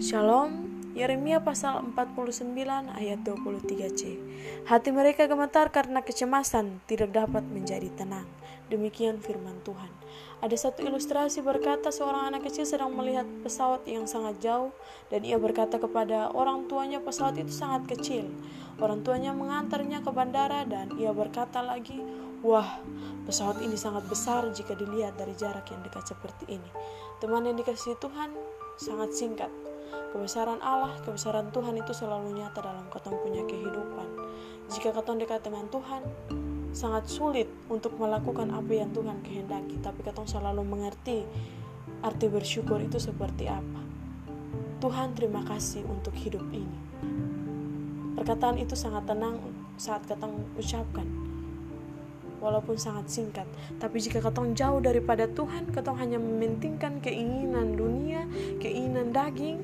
Shalom, Yeremia pasal 49 ayat 23c. Hati mereka gemetar karena kecemasan tidak dapat menjadi tenang. Demikian firman Tuhan. Ada satu ilustrasi berkata seorang anak kecil sedang melihat pesawat yang sangat jauh dan ia berkata kepada orang tuanya pesawat itu sangat kecil. Orang tuanya mengantarnya ke bandara dan ia berkata lagi, Wah, pesawat ini sangat besar jika dilihat dari jarak yang dekat seperti ini. Teman yang dikasih Tuhan sangat singkat. Kebesaran Allah, kebesaran Tuhan itu selalu nyata dalam ketong punya kehidupan. Jika ketong dekat dengan Tuhan, sangat sulit untuk melakukan apa yang Tuhan kehendaki, tapi ketong selalu mengerti arti bersyukur itu seperti apa. Tuhan terima kasih untuk hidup ini. Perkataan itu sangat tenang saat ketong ucapkan walaupun sangat singkat. Tapi jika ketong jauh daripada Tuhan, ketong hanya mementingkan keinginan dunia, keinginan daging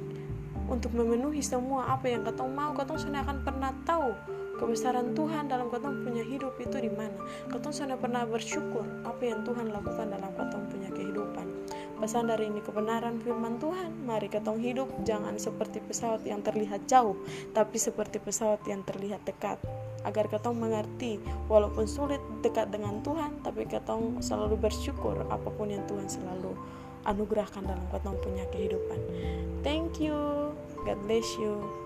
untuk memenuhi semua apa yang ketong mau, ketong sudah akan pernah tahu kebesaran Tuhan dalam ketong punya hidup itu di mana. Ketong sudah pernah bersyukur apa yang Tuhan lakukan dalam ketong punya kehidupan. Pesan dari ini kebenaran firman Tuhan, mari ketong hidup. Jangan seperti pesawat yang terlihat jauh, tapi seperti pesawat yang terlihat dekat. Agar ketong mengerti walaupun sulit dekat dengan Tuhan tapi ketong selalu bersyukur apa pun yang Tuhan selalu anugerahkan dalam ketong punya kehidupan. Thank you. God bless you